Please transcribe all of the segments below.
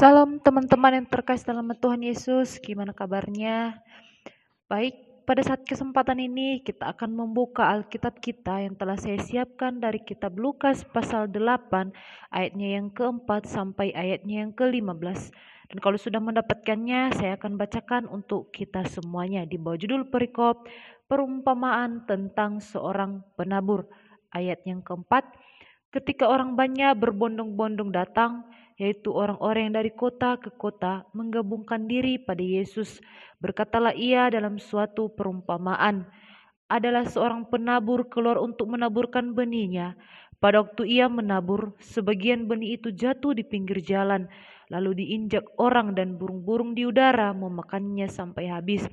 Salam teman-teman yang terkasih dalam Tuhan Yesus, gimana kabarnya? Baik, pada saat kesempatan ini kita akan membuka Alkitab kita yang telah saya siapkan dari kitab Lukas pasal 8 ayatnya yang keempat sampai ayatnya yang ke-15. Dan kalau sudah mendapatkannya, saya akan bacakan untuk kita semuanya di bawah judul perikop perumpamaan tentang seorang penabur. Ayat yang keempat, ketika orang banyak berbondong-bondong datang, yaitu orang-orang yang dari kota ke kota menggabungkan diri pada Yesus. Berkatalah ia dalam suatu perumpamaan, adalah seorang penabur keluar untuk menaburkan benihnya. Pada waktu ia menabur, sebagian benih itu jatuh di pinggir jalan, lalu diinjak orang dan burung-burung di udara memakannya sampai habis.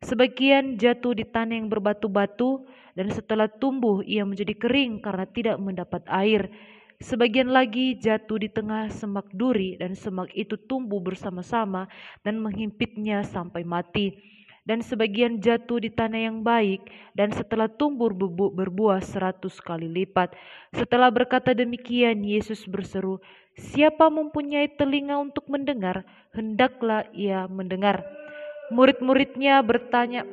Sebagian jatuh di tanah yang berbatu-batu, dan setelah tumbuh ia menjadi kering karena tidak mendapat air. Sebagian lagi jatuh di tengah semak duri dan semak itu tumbuh bersama-sama dan menghimpitnya sampai mati. Dan sebagian jatuh di tanah yang baik dan setelah tumbuh berbuah seratus kali lipat. Setelah berkata demikian, Yesus berseru, Siapa mempunyai telinga untuk mendengar, hendaklah ia mendengar. Murid-muridnya bertanya,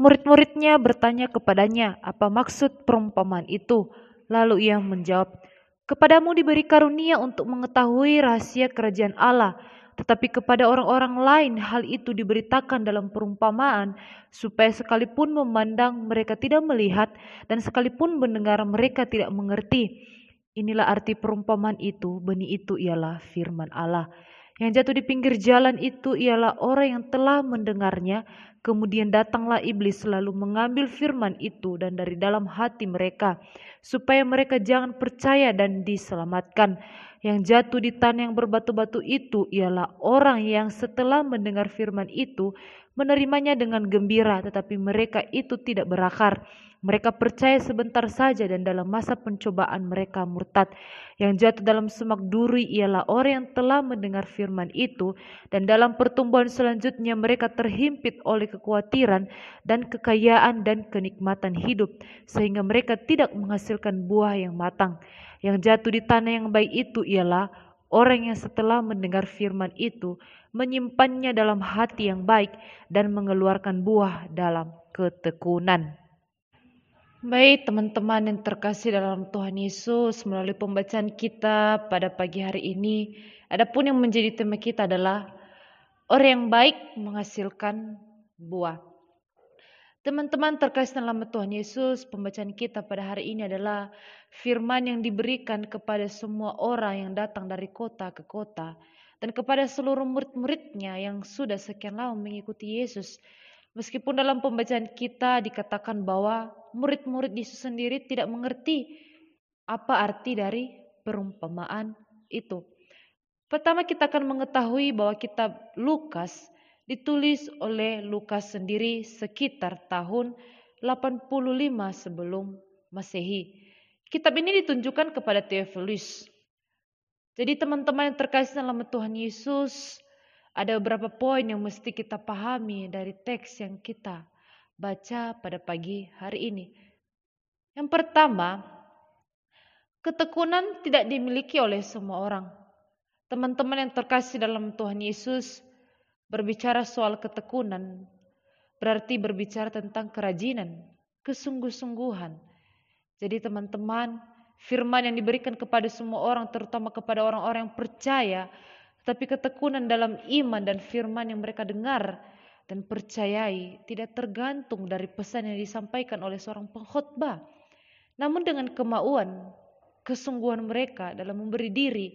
murid-muridnya bertanya kepadanya, apa maksud perumpamaan itu? Lalu ia menjawab, Kepadamu diberi karunia untuk mengetahui rahasia kerajaan Allah, tetapi kepada orang-orang lain hal itu diberitakan dalam perumpamaan, supaya sekalipun memandang mereka tidak melihat, dan sekalipun mendengar mereka tidak mengerti. Inilah arti perumpamaan itu, benih itu ialah firman Allah. Yang jatuh di pinggir jalan itu ialah orang yang telah mendengarnya, kemudian datanglah iblis lalu mengambil firman itu dan dari dalam hati mereka supaya mereka jangan percaya dan diselamatkan. Yang jatuh di tanah yang berbatu-batu itu ialah orang yang setelah mendengar firman itu menerimanya dengan gembira, tetapi mereka itu tidak berakar. Mereka percaya sebentar saja dan dalam masa pencobaan mereka murtad. Yang jatuh dalam semak duri ialah orang yang telah mendengar firman itu dan dalam pertumbuhan selanjutnya mereka terhimpit oleh kekhawatiran dan kekayaan dan kenikmatan hidup sehingga mereka tidak menghasilkan buah yang matang. Yang jatuh di tanah yang baik itu ialah orang yang setelah mendengar firman itu menyimpannya dalam hati yang baik dan mengeluarkan buah dalam ketekunan. Baik teman-teman yang terkasih dalam Tuhan Yesus melalui pembacaan kita pada pagi hari ini adapun yang menjadi tema kita adalah orang yang baik menghasilkan buah. Teman-teman terkasih dalam Tuhan Yesus pembacaan kita pada hari ini adalah firman yang diberikan kepada semua orang yang datang dari kota ke kota dan kepada seluruh murid-muridnya yang sudah sekian lama mengikuti Yesus. Meskipun dalam pembacaan kita dikatakan bahwa murid-murid Yesus sendiri tidak mengerti apa arti dari perumpamaan itu. Pertama kita akan mengetahui bahwa kitab Lukas ditulis oleh Lukas sendiri sekitar tahun 85 sebelum Masehi. Kitab ini ditunjukkan kepada Theophilus. Jadi teman-teman yang terkasih dalam Tuhan Yesus, ada beberapa poin yang mesti kita pahami dari teks yang kita baca pada pagi hari ini. Yang pertama, ketekunan tidak dimiliki oleh semua orang. Teman-teman yang terkasih dalam Tuhan Yesus berbicara soal ketekunan berarti berbicara tentang kerajinan, kesungguh-sungguhan. Jadi teman-teman, firman yang diberikan kepada semua orang terutama kepada orang-orang yang percaya, tapi ketekunan dalam iman dan firman yang mereka dengar dan percayai tidak tergantung dari pesan yang disampaikan oleh seorang pengkhotbah. Namun dengan kemauan, kesungguhan mereka dalam memberi diri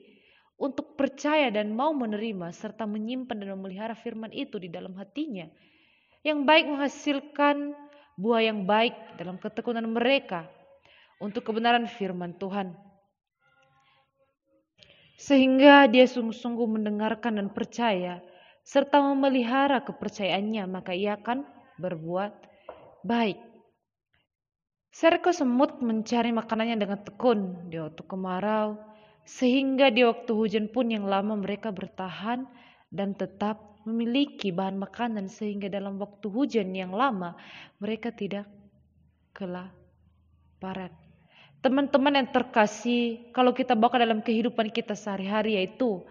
untuk percaya dan mau menerima serta menyimpan dan memelihara firman itu di dalam hatinya. Yang baik menghasilkan buah yang baik dalam ketekunan mereka untuk kebenaran firman Tuhan. Sehingga dia sungguh-sungguh mendengarkan dan percaya serta memelihara kepercayaannya, maka ia akan berbuat baik. Serko semut mencari makanannya dengan tekun di waktu kemarau, sehingga di waktu hujan pun yang lama mereka bertahan dan tetap memiliki bahan makanan sehingga dalam waktu hujan yang lama mereka tidak kelaparan. Teman-teman yang terkasih, kalau kita bawa dalam kehidupan kita sehari-hari yaitu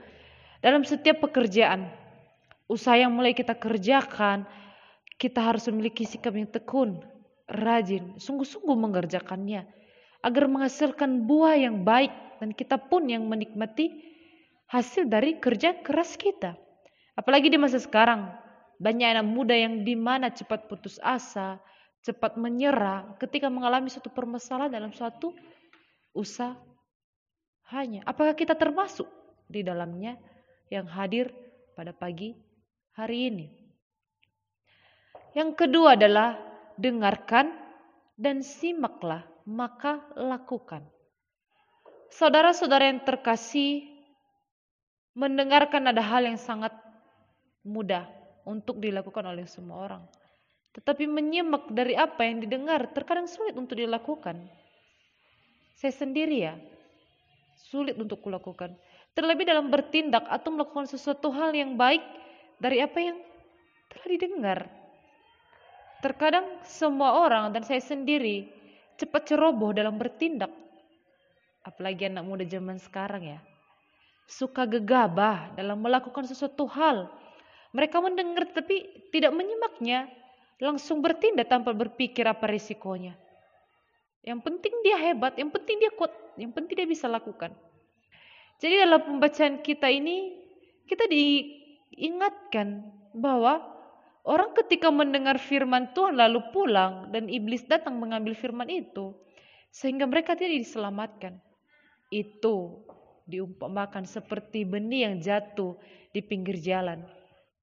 Dalam setiap pekerjaan, usaha yang mulai kita kerjakan, kita harus memiliki sikap yang tekun, rajin, sungguh-sungguh mengerjakannya agar menghasilkan buah yang baik dan kita pun yang menikmati hasil dari kerja keras kita. Apalagi di masa sekarang, banyak anak muda yang di mana cepat putus asa, cepat menyerah ketika mengalami suatu permasalahan dalam suatu usaha hanya. Apakah kita termasuk di dalamnya yang hadir pada pagi hari ini? Yang kedua adalah dengarkan dan simaklah, maka lakukan. Saudara-saudara yang terkasih, mendengarkan ada hal yang sangat mudah untuk dilakukan oleh semua orang. Tetapi menyimak dari apa yang didengar terkadang sulit untuk dilakukan. Saya sendiri ya, sulit untuk kulakukan. Terlebih dalam bertindak atau melakukan sesuatu hal yang baik dari apa yang telah didengar. Terkadang semua orang dan saya sendiri cepat ceroboh dalam bertindak. Apalagi anak muda zaman sekarang ya. Suka gegabah dalam melakukan sesuatu hal. Mereka mendengar tapi tidak menyimaknya langsung bertindak tanpa berpikir apa risikonya. Yang penting dia hebat, yang penting dia kuat, yang penting dia bisa lakukan. Jadi dalam pembacaan kita ini kita diingatkan bahwa orang ketika mendengar firman Tuhan lalu pulang dan iblis datang mengambil firman itu sehingga mereka tidak diselamatkan. Itu diumpamakan seperti benih yang jatuh di pinggir jalan.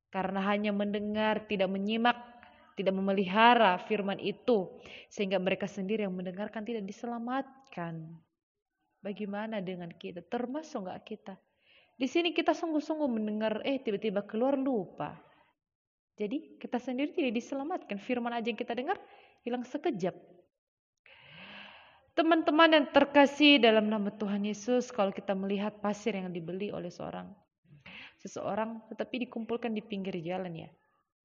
Karena hanya mendengar tidak menyimak tidak memelihara firman itu sehingga mereka sendiri yang mendengarkan tidak diselamatkan. Bagaimana dengan kita? Termasuk nggak kita? Di sini kita sungguh-sungguh mendengar, eh tiba-tiba keluar lupa. Jadi kita sendiri tidak diselamatkan. Firman aja yang kita dengar hilang sekejap. Teman-teman yang terkasih dalam nama Tuhan Yesus, kalau kita melihat pasir yang dibeli oleh seorang seseorang tetapi dikumpulkan di pinggir jalan ya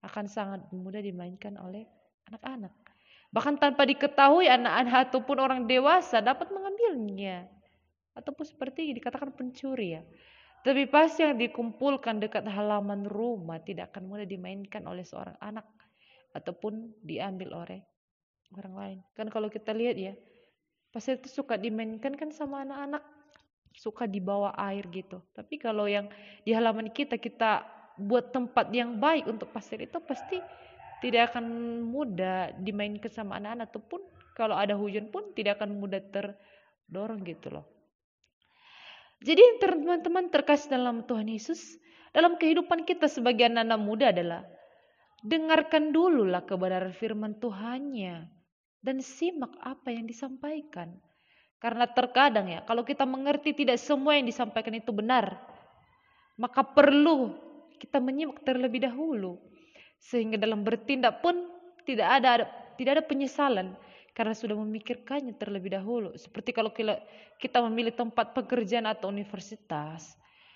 akan sangat mudah dimainkan oleh anak-anak. Bahkan tanpa diketahui anak-anak ataupun orang dewasa dapat mengambilnya. Ataupun seperti dikatakan pencuri ya. Tapi pas yang dikumpulkan dekat halaman rumah tidak akan mudah dimainkan oleh seorang anak. Ataupun diambil oleh orang lain. Kan kalau kita lihat ya, pasir itu suka dimainkan kan sama anak-anak. Suka dibawa air gitu. Tapi kalau yang di halaman kita, kita buat tempat yang baik untuk pasir itu pasti tidak akan mudah dimainkan sama anak-anak ataupun kalau ada hujan pun tidak akan mudah terdorong gitu loh. Jadi teman-teman terkasih dalam Tuhan Yesus, dalam kehidupan kita sebagai anak-anak muda adalah dengarkan dulu lah kebenaran firman Tuhannya dan simak apa yang disampaikan. Karena terkadang ya, kalau kita mengerti tidak semua yang disampaikan itu benar, maka perlu kita menyimak terlebih dahulu sehingga dalam bertindak pun tidak ada, tidak ada penyesalan karena sudah memikirkannya terlebih dahulu. Seperti kalau kita memilih tempat pekerjaan atau universitas,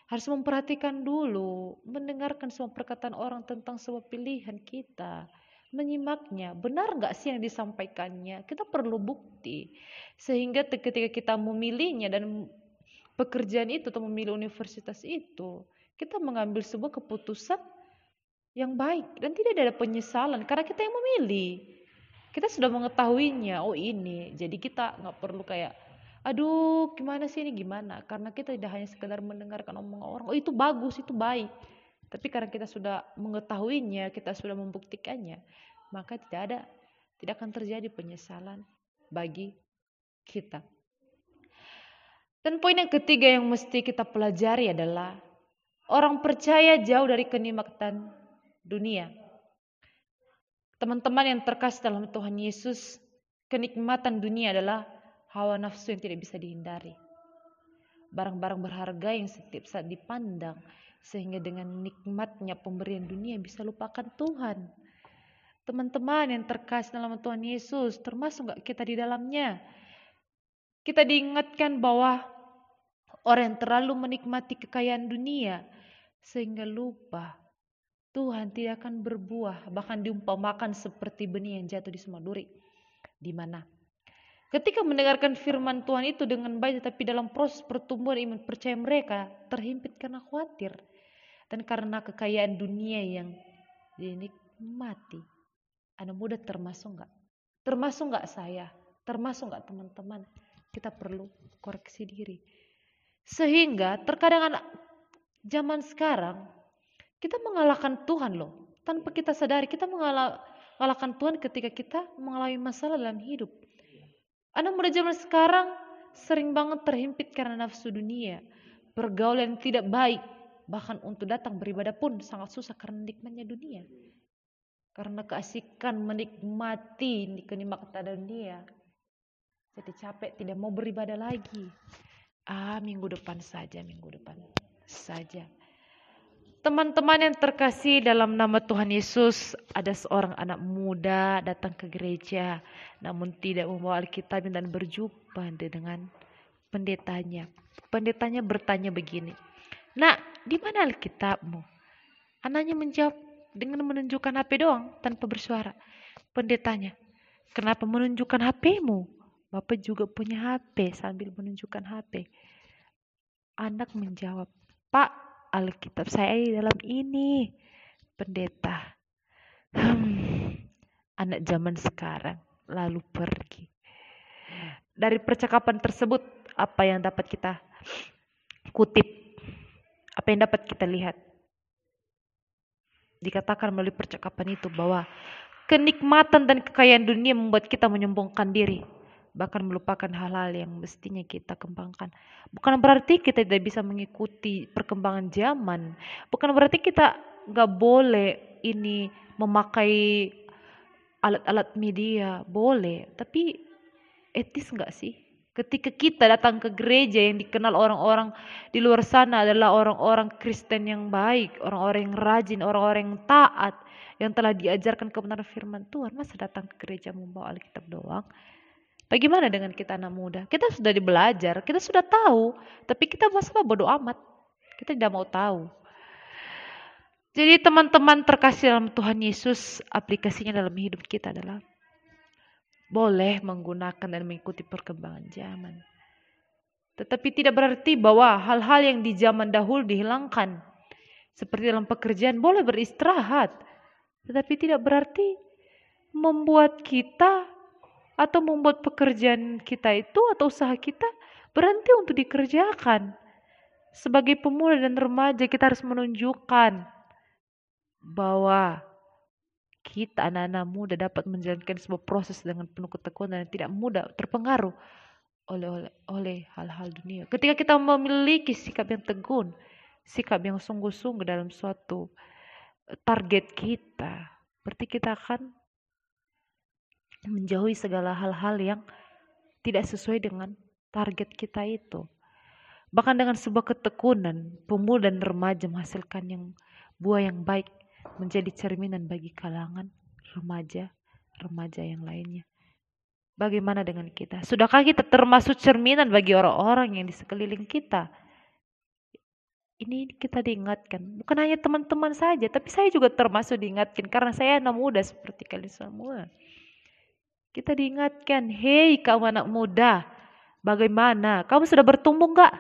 harus memperhatikan dulu, mendengarkan semua perkataan orang tentang sebuah pilihan kita, menyimaknya. Benar nggak sih yang disampaikannya? Kita perlu bukti. Sehingga ketika kita memilihnya dan pekerjaan itu atau memilih universitas itu, kita mengambil sebuah keputusan yang baik dan tidak ada penyesalan karena kita yang memilih. Kita sudah mengetahuinya, oh ini. Jadi kita nggak perlu kayak aduh gimana sih ini gimana karena kita tidak hanya sekedar mendengarkan omongan orang oh itu bagus itu baik tapi karena kita sudah mengetahuinya kita sudah membuktikannya maka tidak ada tidak akan terjadi penyesalan bagi kita dan poin yang ketiga yang mesti kita pelajari adalah Orang percaya jauh dari kenikmatan dunia. Teman-teman yang terkasih dalam Tuhan Yesus, kenikmatan dunia adalah hawa nafsu yang tidak bisa dihindari. Barang-barang berharga yang setiap saat dipandang, sehingga dengan nikmatnya pemberian dunia bisa lupakan Tuhan. Teman-teman yang terkasih dalam Tuhan Yesus, termasuk gak kita di dalamnya? Kita diingatkan bahwa orang yang terlalu menikmati kekayaan dunia sehingga lupa Tuhan tidak akan berbuah bahkan diumpamakan seperti benih yang jatuh di semua duri di mana ketika mendengarkan firman Tuhan itu dengan baik tetapi dalam proses pertumbuhan iman percaya mereka terhimpit karena khawatir dan karena kekayaan dunia yang dinikmati. Anak muda termasuk nggak? Termasuk nggak saya? Termasuk nggak teman-teman? Kita perlu koreksi diri. Sehingga terkadang anak zaman sekarang kita mengalahkan Tuhan loh. Tanpa kita sadari kita mengalahkan Tuhan ketika kita mengalami masalah dalam hidup. Anak muda zaman sekarang sering banget terhimpit karena nafsu dunia. Pergaulan tidak baik. Bahkan untuk datang beribadah pun sangat susah karena nikmatnya dunia. Karena keasikan menikmati kenikmatan dunia. Jadi capek tidak mau beribadah lagi. Ah, minggu depan saja, minggu depan saja. Teman-teman yang terkasih dalam nama Tuhan Yesus, ada seorang anak muda datang ke gereja, namun tidak membawa Alkitab dan berjumpa dengan pendetanya. Pendetanya bertanya begini, Nak, di mana Alkitabmu? Anaknya menjawab dengan menunjukkan HP doang tanpa bersuara. Pendetanya, kenapa menunjukkan HPmu? Bapak juga punya HP sambil menunjukkan HP. Anak menjawab, Pak, Alkitab saya di dalam ini. Pendeta. Hmm, anak zaman sekarang lalu pergi. Dari percakapan tersebut, apa yang dapat kita kutip? Apa yang dapat kita lihat? Dikatakan melalui percakapan itu bahwa kenikmatan dan kekayaan dunia membuat kita menyombongkan diri, bahkan melupakan hal-hal yang mestinya kita kembangkan. Bukan berarti kita tidak bisa mengikuti perkembangan zaman, bukan berarti kita nggak boleh ini memakai alat-alat media, boleh, tapi etis nggak sih? Ketika kita datang ke gereja yang dikenal orang-orang di luar sana adalah orang-orang Kristen yang baik, orang-orang yang rajin, orang-orang yang taat, yang telah diajarkan kebenaran firman Tuhan, masa datang ke gereja membawa Alkitab doang? Bagaimana dengan kita anak muda? Kita sudah belajar, kita sudah tahu, tapi kita masalah bodoh amat. Kita tidak mau tahu. Jadi teman-teman terkasih dalam Tuhan Yesus, aplikasinya dalam hidup kita adalah boleh menggunakan dan mengikuti perkembangan zaman. Tetapi tidak berarti bahwa hal-hal yang di zaman dahulu dihilangkan. Seperti dalam pekerjaan boleh beristirahat. Tetapi tidak berarti membuat kita atau membuat pekerjaan kita itu atau usaha kita berhenti untuk dikerjakan. Sebagai pemuda dan remaja kita harus menunjukkan bahwa kita anak-anak muda dapat menjalankan sebuah proses dengan penuh ketekunan dan tidak mudah terpengaruh oleh oleh, oleh hal-hal dunia. Ketika kita memiliki sikap yang tegun, sikap yang sungguh-sungguh dalam suatu target kita, berarti kita akan menjauhi segala hal-hal yang tidak sesuai dengan target kita itu. Bahkan dengan sebuah ketekunan, pemuda dan remaja menghasilkan yang buah yang baik menjadi cerminan bagi kalangan remaja-remaja yang lainnya. Bagaimana dengan kita? Sudahkah kita termasuk cerminan bagi orang-orang yang di sekeliling kita? Ini kita diingatkan, bukan hanya teman-teman saja, tapi saya juga termasuk diingatkan karena saya anak muda seperti kalian semua. Kita diingatkan, hei kamu anak muda, bagaimana? Kamu sudah bertumbuh enggak?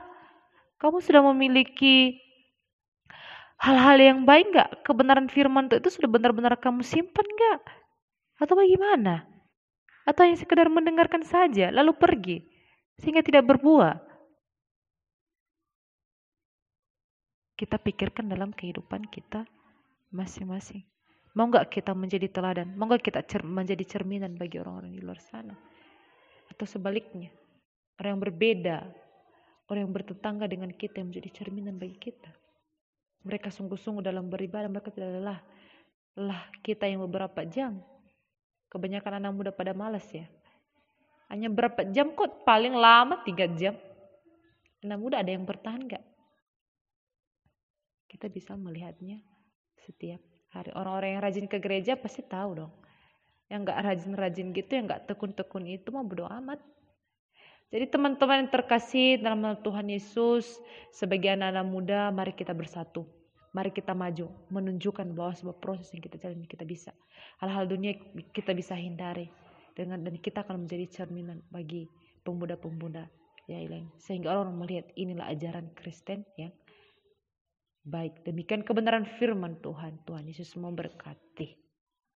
Kamu sudah memiliki hal-hal yang baik enggak? Kebenaran firman itu sudah benar-benar kamu simpan enggak? Atau bagaimana? Atau yang sekedar mendengarkan saja, lalu pergi, sehingga tidak berbuah? Kita pikirkan dalam kehidupan kita masing-masing. Mau nggak kita menjadi teladan? Mau nggak kita cer menjadi cerminan bagi orang-orang di luar sana? Atau sebaliknya, orang yang berbeda, orang yang bertetangga dengan kita yang menjadi cerminan bagi kita. Mereka sungguh-sungguh dalam beribadah, mereka tidak lelah. Lelah kita yang beberapa jam. Kebanyakan anak muda pada malas ya. Hanya berapa jam kok? Paling lama tiga jam. Anak muda ada yang bertahan nggak? Kita bisa melihatnya setiap hari orang-orang yang rajin ke gereja pasti tahu dong. Yang nggak rajin-rajin gitu yang nggak tekun-tekun itu mah bodo amat. Jadi teman-teman yang terkasih dalam Tuhan Yesus sebagai anak-anak muda mari kita bersatu. Mari kita maju menunjukkan bahwa sebuah proses yang kita jalani kita bisa. Hal-hal dunia kita bisa hindari dengan dan kita akan menjadi cerminan bagi pemuda-pemuda. Ya lain sehingga orang melihat inilah ajaran Kristen yang baik. Demikian kebenaran firman Tuhan. Tuhan Yesus memberkati.